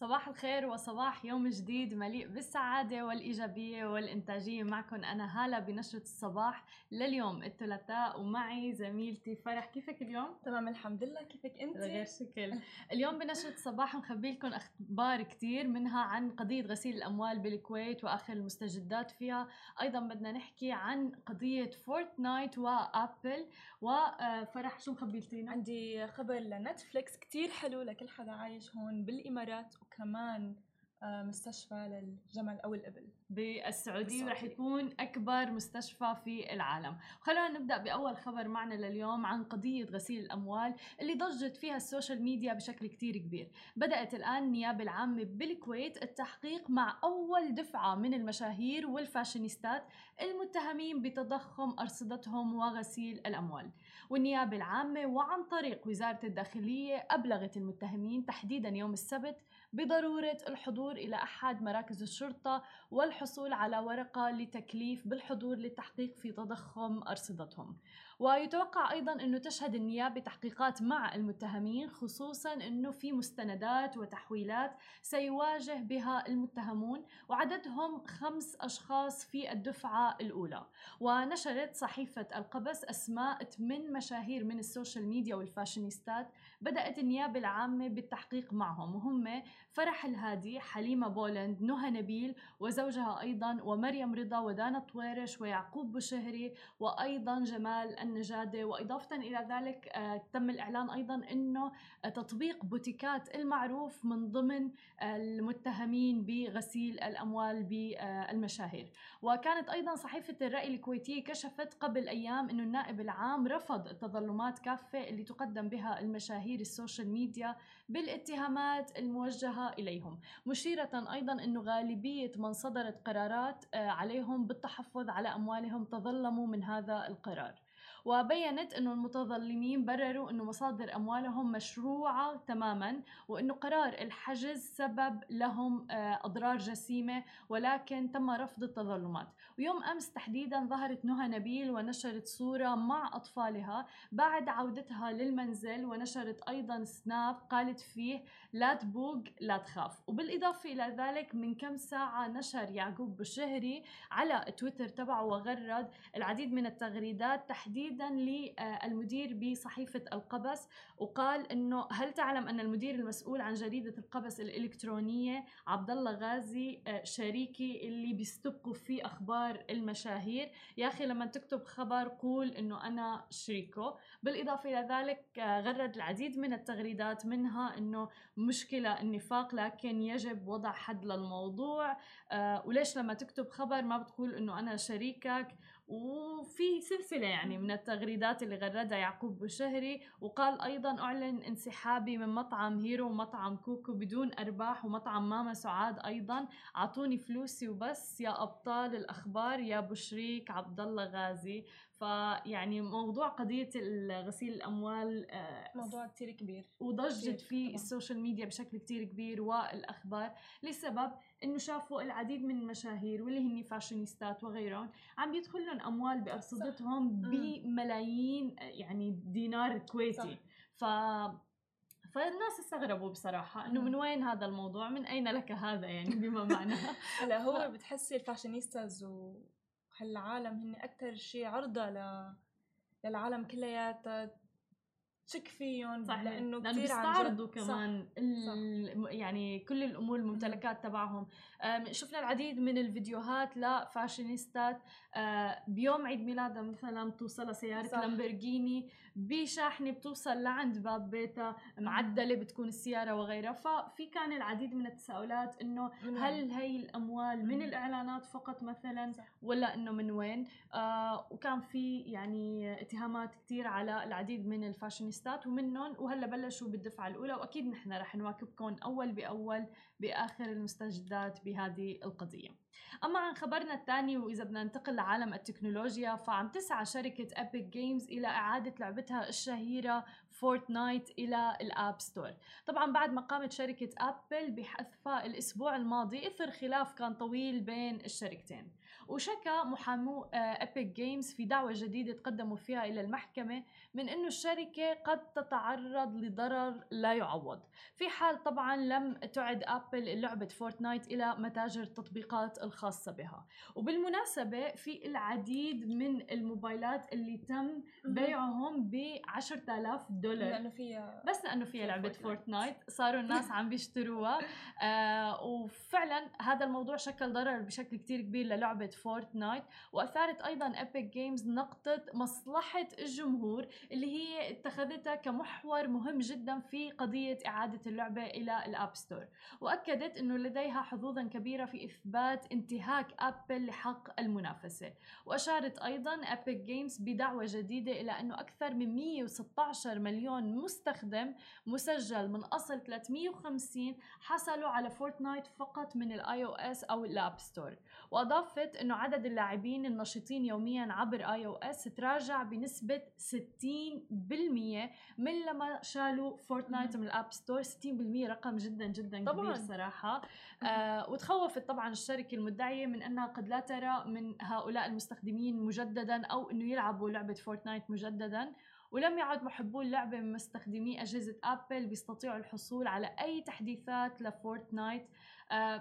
صباح الخير وصباح يوم جديد مليء بالسعادة والإيجابية والإنتاجية. معكم أنا هالة بنشرة الصباح لليوم الثلاثاء ومعي زميلتي فرح. كيفك اليوم؟ تمام الحمد لله. كيفك أنت؟ غير شكل. اليوم بنشرة الصباح نخبي لكم أخبار كتير منها عن قضية غسيل الأموال بالكويت وآخر المستجدات فيها. أيضا بدنا نحكي عن قضية Fortnite و Apple. وفرح شو مخبيلتينا؟ عندي خبر ل Netflix. كتير حلو لكل حدا عايش هون بالإمارات. وكمان آه، مستشفى للجمل أو الإبل. بالسعودية ورح يكون أكبر مستشفى في العالم. خلونا نبدأ بأول خبر معنا لليوم عن قضية غسيل الأموال اللي ضجت فيها ال social media بشكل كتير كبير. بدأت الآن النيابة العامة بالكويت التحقيق مع أول دفعة من المشاهير والفاشينيستات المتهمين بتضخم أرصدتهم وغسيل الأموال. والنيابة العامة وعن طريق وزارة الداخلية أبلغت المتهمين تحديدا يوم السبت بضرورة الحضور إلى أحد مراكز الشرطة والحصول على ورقة لتكليف بالحضور للتحقيق في تضخم أرصدتهم. ويتوقع أيضا أنه تشهد النيابة تحقيقات مع المتهمين خصوصا أنه في مستندات وتحويلات سيواجه بها المتهمون وعددهم خمس أشخاص في الدفعة الأولى. ونشرت صحيفة القبس أسماء من مشاهير من ال social media والفاشينيستات بدأت النيابة العامة بالتحقيق معهم وهم فرح الهادي حليمة بولند نهى نبيل وزوجها أيضا ومريم رضا ودانا طويرش ويعقوب بشهري وأيضا جمال النجادة وإضافة إلى ذلك آه، تم الإعلان أيضا أنه تطبيق بوتيكات المعروف من ضمن المتهمين بغسيل الأموال بالمشاهير. وكانت أيضا صحيفة الرأي الكويتية كشفت قبل أيام أنه النائب العام رفض التظلمات كافة اللي تقدم بها المشاهير ال social media بالاتهامات الموجهة إليهم. مشيرة أيضا أنه غالبية من صدرت قرارات آه، عليهم بالتحفظ على أموالهم تظلموا من هذا القرار. وبينت أنه المتظلمين برروا أنه مصادر أموالهم مشروعة تماما وأنه قرار الحجز سبب لهم آه، أضرار جسيمة ولكن تم رفض التظلمات. ويوم أمس تحديدا ظهرت نهى نبيل ونشرت صورة مع أطفالها. بعد عودتها للمنزل ونشرت أيضا سناب قالت فيه لا تبوق لا تخاف. وبالإضافة إلى ذلك من كم ساعة نشر يعقوب بشهري على تويتر تبعه وغرد العديد من التغريدات تحديدا تحديدا للمدير بصحيفة القبس وقال إنه هل تعلم أن المدير المسؤول عن جريدة القبس الإلكترونية عبد الله غازي آه، شريكي اللي بيستبقوا فيه أخبار المشاهير؟ يا أخي لما تكتب خبر قول إنه أنا شريكه. بالإضافة إلى ذلك آه، غرد العديد من التغريدات منها إنه مشكلة النفاق لكن يجب وضع حد للموضوع. آه، وليش لما تكتب خبر ما بتقول إنه أنا شريكك؟ وفي سلسلة يعني من التغريدات اللي غردها يعقوب بشهري وقال أيضا أعلن انسحابي من مطعم هيرو ومطعم كوكو بدون أرباح ومطعم ماما سعاد أيضا. أعطوني فلوسي وبس يا أبطال الأخبار يا أبو شريك عبد الله غازي. فيعني موضوع قضية غسيل الأموال آه، موضوع كتير كبير. وضجت في ال social media بشكل كتير كبير والأخبار لسبب إنه شافوا العديد من المشاهير واللي هن فاشينيستات وغيرهم عم بيدخل لهم أموال بأرصدتهم بملايين يعني دينار كويتي. ف فالناس استغربوا بصراحة إنه من وين هذا الموضوع؟ من أين لك هذا يعني بما معناه هلا هو بتحسي ال fashionistas وهالعالم هن أكثر شيء عرضة ل... للعالم كلياتها تشك فيهم صح لأنه كثير بيستعرضوا كمان صح. يعني كل الأمور الممتلكات تبعهم. شفنا العديد من الفيديوهات لفاشينيستات آه، بيوم عيد ميلادها مثلا بتوصلها سياره لامبرجيني بشاحنة بتوصل لعند باب بيتها معدلة بتكون السيارة وغيرها. ففي كان العديد من التساؤلات إنه هل هي الأموال من الإعلانات فقط مثلا ولا إنه من وين؟ آه وكان في يعني اتهامات كثير على العديد من الفاشينيستات ومنهم وهلا بلشوا بالدفعة الأولى وأكيد نحن رح نواكبكم أول بأول بآخر المستجدات بهذه القضية. أما عن خبرنا الثاني وإذا بدنا ننتقل لعالم التكنولوجيا فعم تسعى شركة Epic Games إلى إعادة لعبتها الشهيرة Fortnite إلى ال App Store طبعا بعد ما قامت شركة Apple بحذفها الأسبوع الماضي إثر خلاف كان طويل بين الشركتين. وشكى محامو Epic آه، Games في دعوى جديدة تقدموا فيها إلى المحكمة من أنه الشركة قد تتعرض لضرر لا يعوض. في حال طبعا لم تعد Apple لعبة Fortnite إلى متاجر التطبيقات الخاصة بها. وبالمناسبة في العديد من الموبايلات اللي تم بيعهم ب 10000 دولار. لأنه فيها بس لأنه فيها لعبة Fortnite صاروا الناس عم بيشتروها. آه وفعلا هذا الموضوع شكل ضرر بشكل كتير كبير للعبة Fortnite وأثارت أيضا Epic Games نقطة مصلحة الجمهور اللي هي اتخذتها كمحور مهم جدا في قضية إعادة اللعبة إلى ال App Store واكدت إنه لديها حظوظا كبيرة في إثبات انتهاك Apple لحق المنافسة. وأشارت أيضا Epic Games بدعوى جديدة إلى إنه أكثر من 116 مليون مستخدم مسجل من أصل 350 حصلوا على Fortnite فقط من ال iOS أو ال App Store وأضافت إنه عدد اللاعبين النشطين يوميا عبر iOS تراجع بنسبة 60% من لما شالوا Fortnite من ال App Store 60% رقم جدا جدا طبعاً. كبير صراحة. آه وتخوفت طبعا الشركة المدعية من أنها قد لا ترى من هؤلاء المستخدمين مجددا أو إنه يلعبوا لعبة Fortnite مجددا ولم يعد محبو اللعبة من مستخدمي أجهزة أبل بيستطيعوا الحصول على أي تحديثات لفورتنايت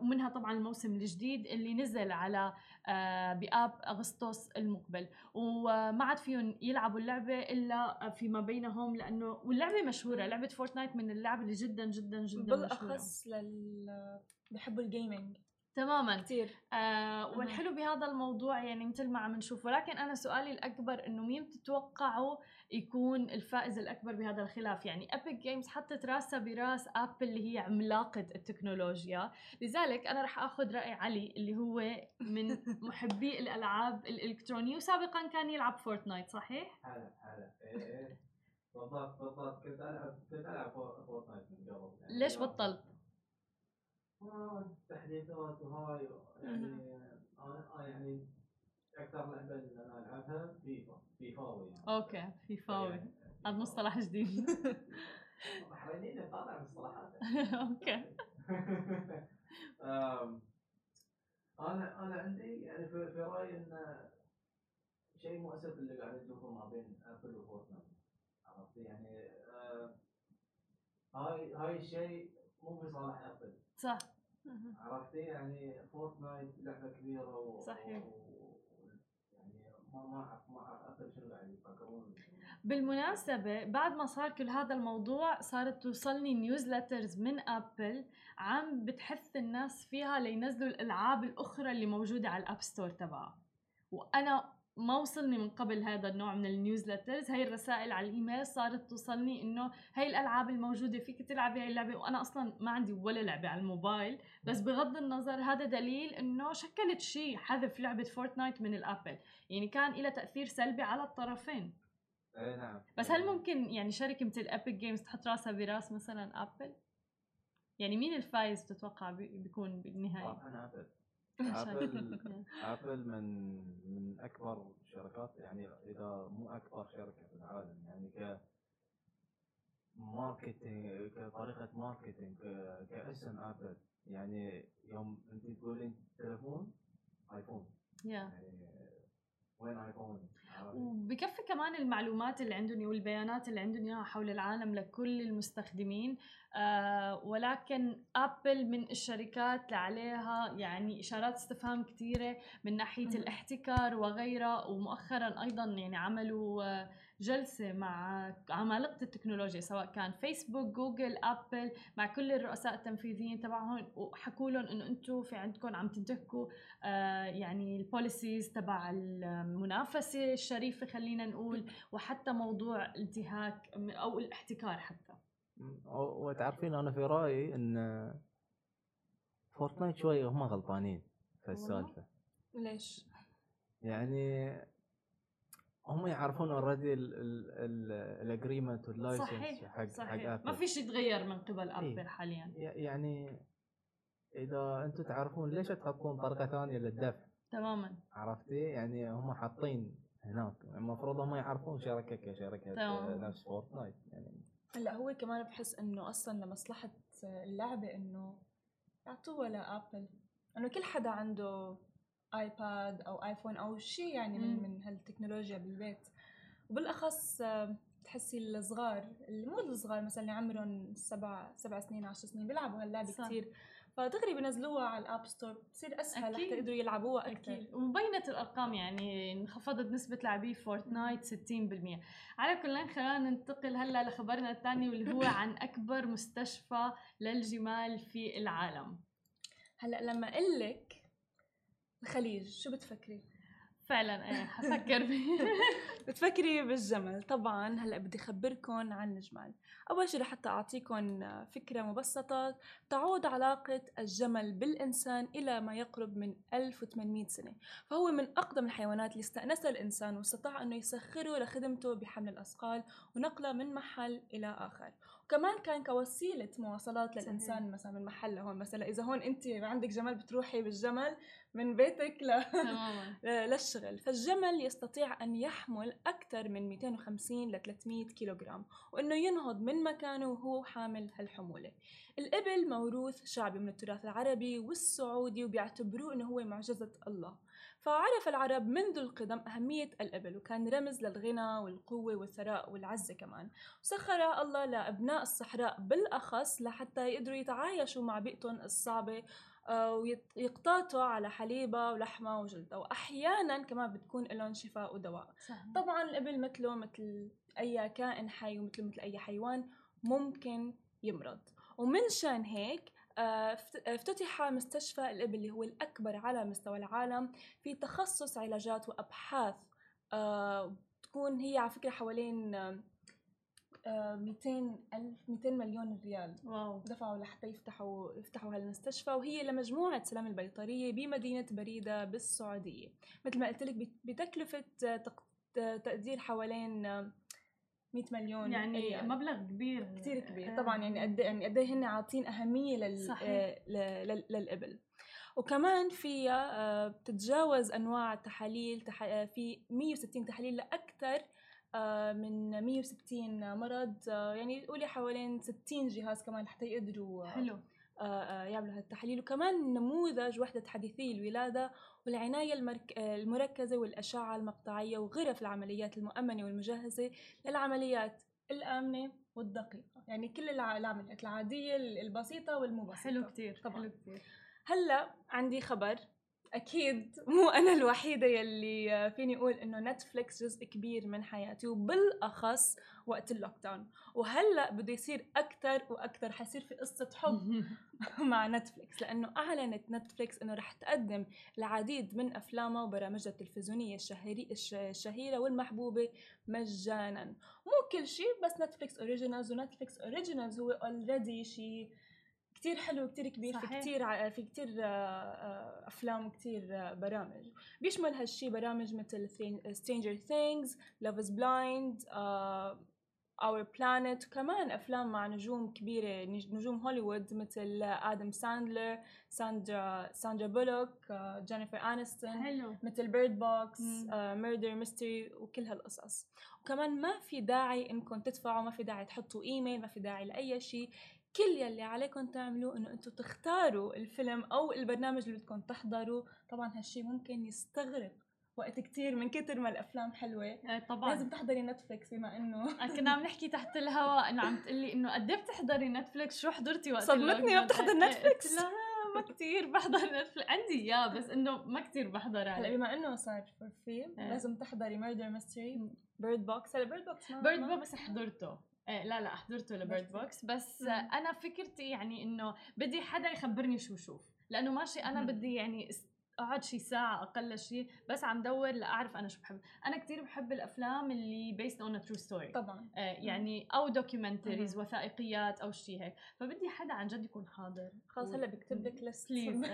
ومنها طبعا الموسم الجديد اللي نزل على آه، بآب أغسطس المقبل. وما عاد فيهم يلعبوا اللعبة إلا فيما بينهم لأنه واللعبة مشهورة لعبة فورتنايت من اللعب اللي جدا جدا جدا بالأخص لل بحبوا ال gaming تماما. كثير آه والحلو بهذا الموضوع يعني مثل ما عم نشوف ولكن أنا سؤالي الأكبر إنه مين بتتوقعوا يكون الفائز الأكبر بهذا الخلاف؟ يعني ابيك جيمز حطت راسها براس ابل اللي هي عملاقة التكنولوجيا. لذلك أنا رح آخذ رأي علي اللي هو من محبي الألعاب الإلكترونية. وسابقا كان يلعب فورتنايت صحيح؟ هلا هلا. إيه إيه. بالضبط بالضبط. كنت ألعب كنت ألعب فورتنايت من قبل. يعني ليش بطلت؟ تحديثات وهاي يعني أنا يعني أكثر لعبة اللي أنا ألعبها فيفا فيفاوي يعني. okay فيفاوي. يعني هذا مصطلح جديد. بحرينيين طالع مصطلحات okay. أنا أنا عندي يعني في, في رأيي إن شيء مؤسف اللي قاعد نشوفه ما بين أبل وفورتنايت. عرفت؟ يعني آه هاي هاي الشيء مو في صالح أبل. صح. عرفتي؟ يعني فورتنايت لعبة كبيرة و... صحيح. و... يعني ما ما اعرف ما اعرف شنو قاعد يفكرون. بالمناسبة بعد ما صار كل هذا الموضوع صارت توصلني newsletters من ابل عم بتحث الناس فيها لينزلوا الألعاب الأخرى اللي موجودة على ال App Store تبعها. وأنا ما وصلني من قبل هذا النوع من ال newsletters هاي الرسائل على الإيميل صارت توصلني إنه هاي الألعاب الموجودة فيك تلعبي هاي اللعبة وأنا أصلا ما عندي ولا لعبة على الموبايل. بس بغض النظر هذا دليل إنه شكلت شيء حذف لعبة فورتنايت من الأبل. يعني كان لها تأثير سلبي على الطرفين. اي نعم. بس هل ممكن يعني شركة مثل ابيك جيمز تحط راسها براس مثلا ابل يعني مين الفايز تتوقع بيكون بالنهاية؟ ابل ابل ابل من من أكبر الشركات يعني إذا مو أكبر شركة في العالم يعني ك marketing كطريقة marketing كاسم ابل يعني يوم أنت تقولين تليفون ايفون yeah. يعني وبكفي كمان المعلومات اللي عندهم والبيانات اللي عندهم إياها حول العالم لكل المستخدمين آه ولكن ابل من الشركات اللي عليها يعني إشارات استفهام كثيره من ناحية الاحتكار وغيرها ومؤخرا أيضا يعني عملوا آه جلسة مع عمالقة التكنولوجيا سواء كان فيسبوك جوجل أبل مع كل الرؤساء التنفيذيين تبعهم وحكوا لهم إنه أنتم في عندكم عم تنتهكوا آه يعني ال policies تبع المنافسة الشريفة خلينا نقول وحتى موضوع انتهاك أو الاحتكار حتى. وتعرفين أنا في رأيي إن فورتنايت شوي هم غلطانين في السالفة. ليش؟ يعني هم يعرفون already ال agreement وال license حق صحيح. حق ابل ما في شيء يتغير من قبل ابل إيه؟ حاليا. يعني إذا أنتم تعرفون ليش تحطون طريقة ثانية للدفع؟ تماما. عرفتي؟ يعني هم حاطين هناك. المفروض هم يعرفون شركة كشركة تمام. نفس فورتنايت يعني. هلا هو كمان بحس إنه أصلا لمصلحة اللعبة إنه يعطوها لابل إنه كل حدا عنده iPad أو iPhone أو شيء يعني من. من هالتكنولوجيا بالبيت وبالأخص بتحسي الصغار اللي مو الصغار مثلا اللي عمرهم سبع سبع سنين عشر سنين بيلعبوا هاللعبة صح. كثير فدغري بنزلوها على ال App Store بتصير أسهل. حتى يقدروا يلعبوها أكثر أكيد ومبينت الأرقام يعني انخفضت نسبة لاعبي فورتنايت 60% على كل خلينا ننتقل هلأ لخبرنا الثاني واللي هو عن أكبر مستشفى للجمال في العالم هلأ لما أقول لك الخليج شو بتفكري؟ فعلا إيه حفكر. فيه بتفكري بالجمل. طبعا هلأ بدي اخبركم عن الجمال أول شيء لحتى اعطيكم فكرة مبسطة تعود علاقة الجمل بالإنسان إلى ما يقرب من 1800 سنة. فهو من أقدم الحيوانات اللي استانسها الإنسان واستطاع إنه يسخره لخدمته بحمل الأثقال ونقله من محل إلى آخر. وكمان كان كوسيلة مواصلات صحيح. للإنسان مثلا من محل لهون مثلا إذا هون أنت عندك جمل بتروحي بالجمل من بيتك ل... للشغل. فالجمل يستطيع أن يحمل أكثر من 250 ل 300 كيلوغرام وأنه ينهض من مكانه وهو حامل هالحمولة. الإبل موروث شعبي من التراث العربي والسعودي وبيعتبروه أنه هو معجزة الله. فعرف العرب منذ القدم أهمية الإبل وكان رمز للغنى والقوة والثراء والعزة كمان. وسخر الله لأبناء الصحراء بالأخص لحتى يقدروا يتعايشوا مع بيئتهم الصعبة آه، ويقتاتوا على حليبها ولحمها وجلدها وأحيانا كمان بتكون لهم شفاء ودواء. صح طبعا الإبل مثله مثل أي كائن حي ومثله مثل أي حيوان ممكن يمرض. ومن شان هيك افتتح مستشفى الإبل اللي هو الأكبر على مستوى العالم في تخصص علاجات وأبحاث. آه، تكون هي على فكرة حوالين آه، آه، 200 ألف 200 مليون ريال. واو. دفعوا لحتى يفتحوا يفتحوا هالمستشفى وهي لمجموعة سلام البيطرية بمدينة بريدة بالسعودية. مثل ما قلت لك بت- بتكلفة آه، تق- آه، تقدير حوالين آه، 100 مليون يعني ريال. مبلغ كبير كثير كبير آه. طبعا يعني قد يعني قد إيه هن عاطين أهمية لل صحيح. آه، لل- للابل وكمان فيها آه، بتتجاوز أنواع التحاليل تح... آه، في 160 تحاليل لأكثر من 160 مرض يعني قولي حوالين 60 جهاز كمان حتى يقدروا حلو آه، آه، يعملوا هالتحاليل وكمان نموذج وحدة حديثي الولادة والعناية المرك... المركزة والأشعة المقطعية وغرف العمليات المؤمنة والمجهزة للعمليات الآمنة والدقيقة. يعني كل الع- العمليات العادية البسيطة والمو بسيطة. حلو كتير طبعاً. حلو كتير. هلأ عندي خبر. أكيد مو أنا الوحيدة يلي فيني أقول إنه نتفليكس جزء كبير من حياتي وبالأخص وقت ال lockdown وهلأ بده يصير أكثر وأكثر حيصير في قصة حب مع نتفليكس لأنه أعلنت نتفليكس إنه رح تقدم العديد من أفلامها وبرامجها التلفزيونية الشهري الش- الشهيرة والمحبوبة مجانا. مو كل شيء بس Netflix Originals و Netflix Originals هو already شيء كتير حلو كتير كبير في صحيح. كتير ع- في كتير آه، آه، أفلام وكتير آه، برامج بيشمل هالشي برامج مثل Stranger Things Love is Blind آه، Our Planet وكمان أفلام مع نجوم كبيرة نج- نجوم هوليوود مثل آدم ساندلر ساندرا ساندرا بولوك آه، جينيفر أنستون حلو مثل Bird Box. Murder Mystery وكل هالقصص وكمان ما في داعي إنكم تدفعوا ما في داعي تحطوا ايميل ما في داعي لأي شيء كل يلي عليكم تعملوه إنه أنتم تختاروا الفيلم أو البرنامج اللي بدكم تحضروا طبعا هالشي ممكن يستغرق وقت كتير من كتر ما الأفلام حلوة. آه، طبعا. لازم تحضري نتفليكس بما إنه. كنا عم نحكي تحت الهواء إنه عم تقلي إنه قد إيه بتحضري نتفليكس شو حضرتي وقت صدمتني ما؟ بتحضر إيه، إيه، لها ما كثير بحضر نتفليكس عندي إياه بس إنه ما كثير بحضر هلا عليه. بما إنه صار فور إيه. لازم تحضري ميردر ميستري بيرد بوكس هلا بيرد بوكس بيرد بوكس حضرته. إيه لا لا حضرته ل Bird Box. بس مم. أنا فكرتي يعني إنه بدي حدا يخبرني شو شوف لأنه ماشي أنا مم. بدي يعني أقعد شي ساعة أقل شيء بس عم دور لأعرف أنا شو بحب. أنا كتير بحب الأفلام اللي on a true story. طبعا. آه، يعني أو documentaries. وثائقيات أو شيء هيك. فبدي حدا عن جد يكون حاضر. خلص و- هلا بكتب لك list please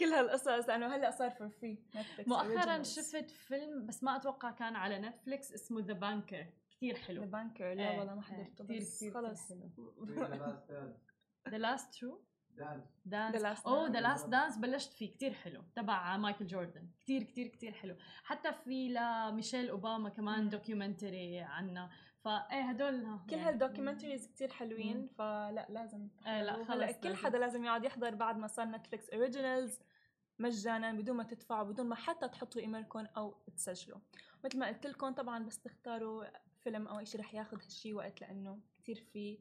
كل هالقصص لأنه هلأ صار for free مؤخرا شفت فيلم بس ما أتوقع كان على نتفليكس اسمه The Banker كتير ذا حلو بانكر لا إيه، والله ما إيه، حضرته كتير بس كتير خلص. حلو. في The Last Stand. ذا لاست شو دانس The دانس Last أوه Dance. ذا لاست دانس بلشت فيه كتير حلو. تبع مايكل جوردن كتير كتير كتير حلو. حتى في لميشيل اوباما كمان. دوكيومنتري عنه. فايه هدول كل يعني- هالدوكيومنتريز كتير حلوين فلا لازم. إيه لا، خلص كل. حدا لازم يقعد يحضر بعد ما صار نتفليكس اوريجينالز مجانا بدون ما تدفعوا بدون ما حتى تحطوا ايميلكم أو تسجلوا. مثل ما قلت لكم طبعا بس تختاروا فيلم أو شيء رح ياخذ هالشي وقت لأنه كتير في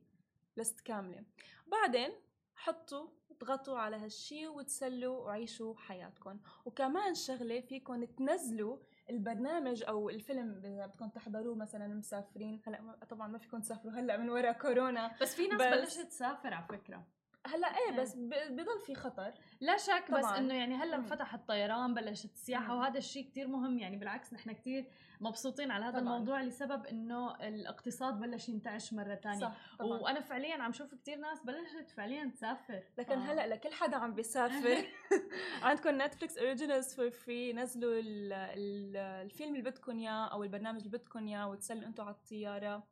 لست كاملة. بعدين حطوا اضغطوا على هالشي وتسلوا وعيشوا حياتكم. وكمان شغلة فيكم تنزلوا البرنامج أو الفيلم إذا بدكم تحضروه مثلا مسافرين. هلا طبعا ما فيكم تسافروا هلأ من وراء كورونا. بس في ناس بس- بلشت تسافر على فكرة. هلأ إيه إيه. بس بضل في خطر لا شك بس طبعاً. إنه يعني هلأ. انفتح الطيران بلشت السياحة مم. وهذا الشيء كتير مهم يعني بالعكس نحن كتير مبسوطين على هذا طبعاً. الموضوع لسبب إنه الاقتصاد بلش ينتعش مرة ثانية وأنا فعليا عم شوف كتير ناس بلشت فعليا تسافر لكن هلأ لكل حدا عم بيسافر عندكم نتفليكس Originals for free نزلوا ال ال الفيلم اللي بدكم إياه أو البرنامج اللي بدكم إياه وتسلوا أنتم على الطيارة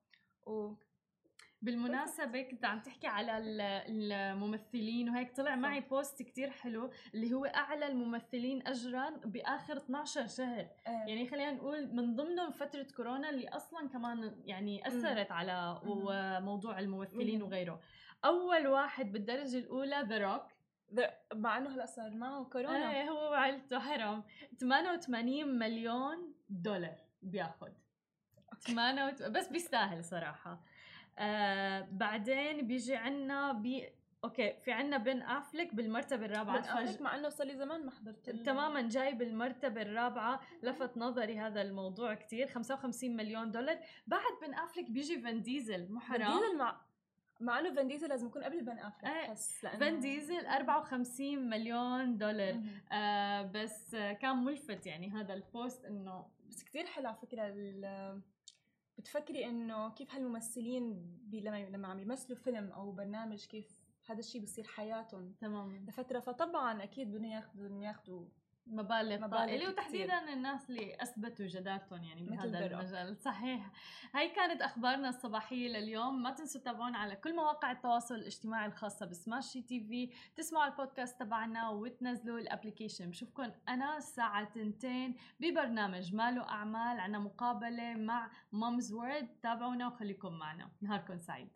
و بالمناسبة كنت عم تحكي على ال- الممثلين وهيك طلع صح. معي بوست كتير حلو اللي هو أعلى الممثلين أجرا بآخر 12 شهر. يعني خلينا نقول من ضمنهم فترة كورونا اللي أصلا كمان يعني أثرت على مم. و- موضوع الممثلين مم. وغيره. أول واحد بالدرجة الأولى ذا روك مع إنه هلأ صار معه كورونا. إيه هو وعيلته حرام. 88 مليون دولار بياخد. 88 بس بيستاهل صراحة. آه بعدين بيجي عنا بي okay في عنا بن أفلك بالمرتبة الرابعة. بن أفلك فج... مع إنه صار لي زمان ما حضرت تماما جاي بالمرتبة الرابعة. لفت نظري هذا الموضوع كتير. 55 مليون دولار. بعد بن أفلك بيجي فان ديزل. مو فان حرام؟ ديزل مع مع إنه فان ديزل لازم يكون قبل بن أفلك إيه، بس لأنه- فان ديزل 54 مليون دولار. آه بس آه كان ملفت يعني هذا ال post انه بس كتير حلو على فكرة ال- بتفكري إنه كيف هالممثلين لما لما عم يمثلوا فيلم أو برنامج كيف هذا الشيء بصير حياتهم تماما لفترة؟ فطبعا أكيد بدهم ياخذوا بدهم ياخذوا مبالغ طائلة كتير. وتحديدا الناس اللي أثبتوا جدارتهم يعني بهذا. المجال. صحيح. هاي كانت أخبارنا الصباحية لليوم. ما تنسوا تتابعونا على كل مواقع التواصل الاجتماعي الخاصة ب Smashi TV. تسمعوا البودكاست تبعنا وتنزلوا ال application. بشوفكم أنا الساعة تنتين ببرنامج مال وأعمال عنا مقابلة مع Mumzworld. تابعونا وخليكم معنا. نهاركم سعيد.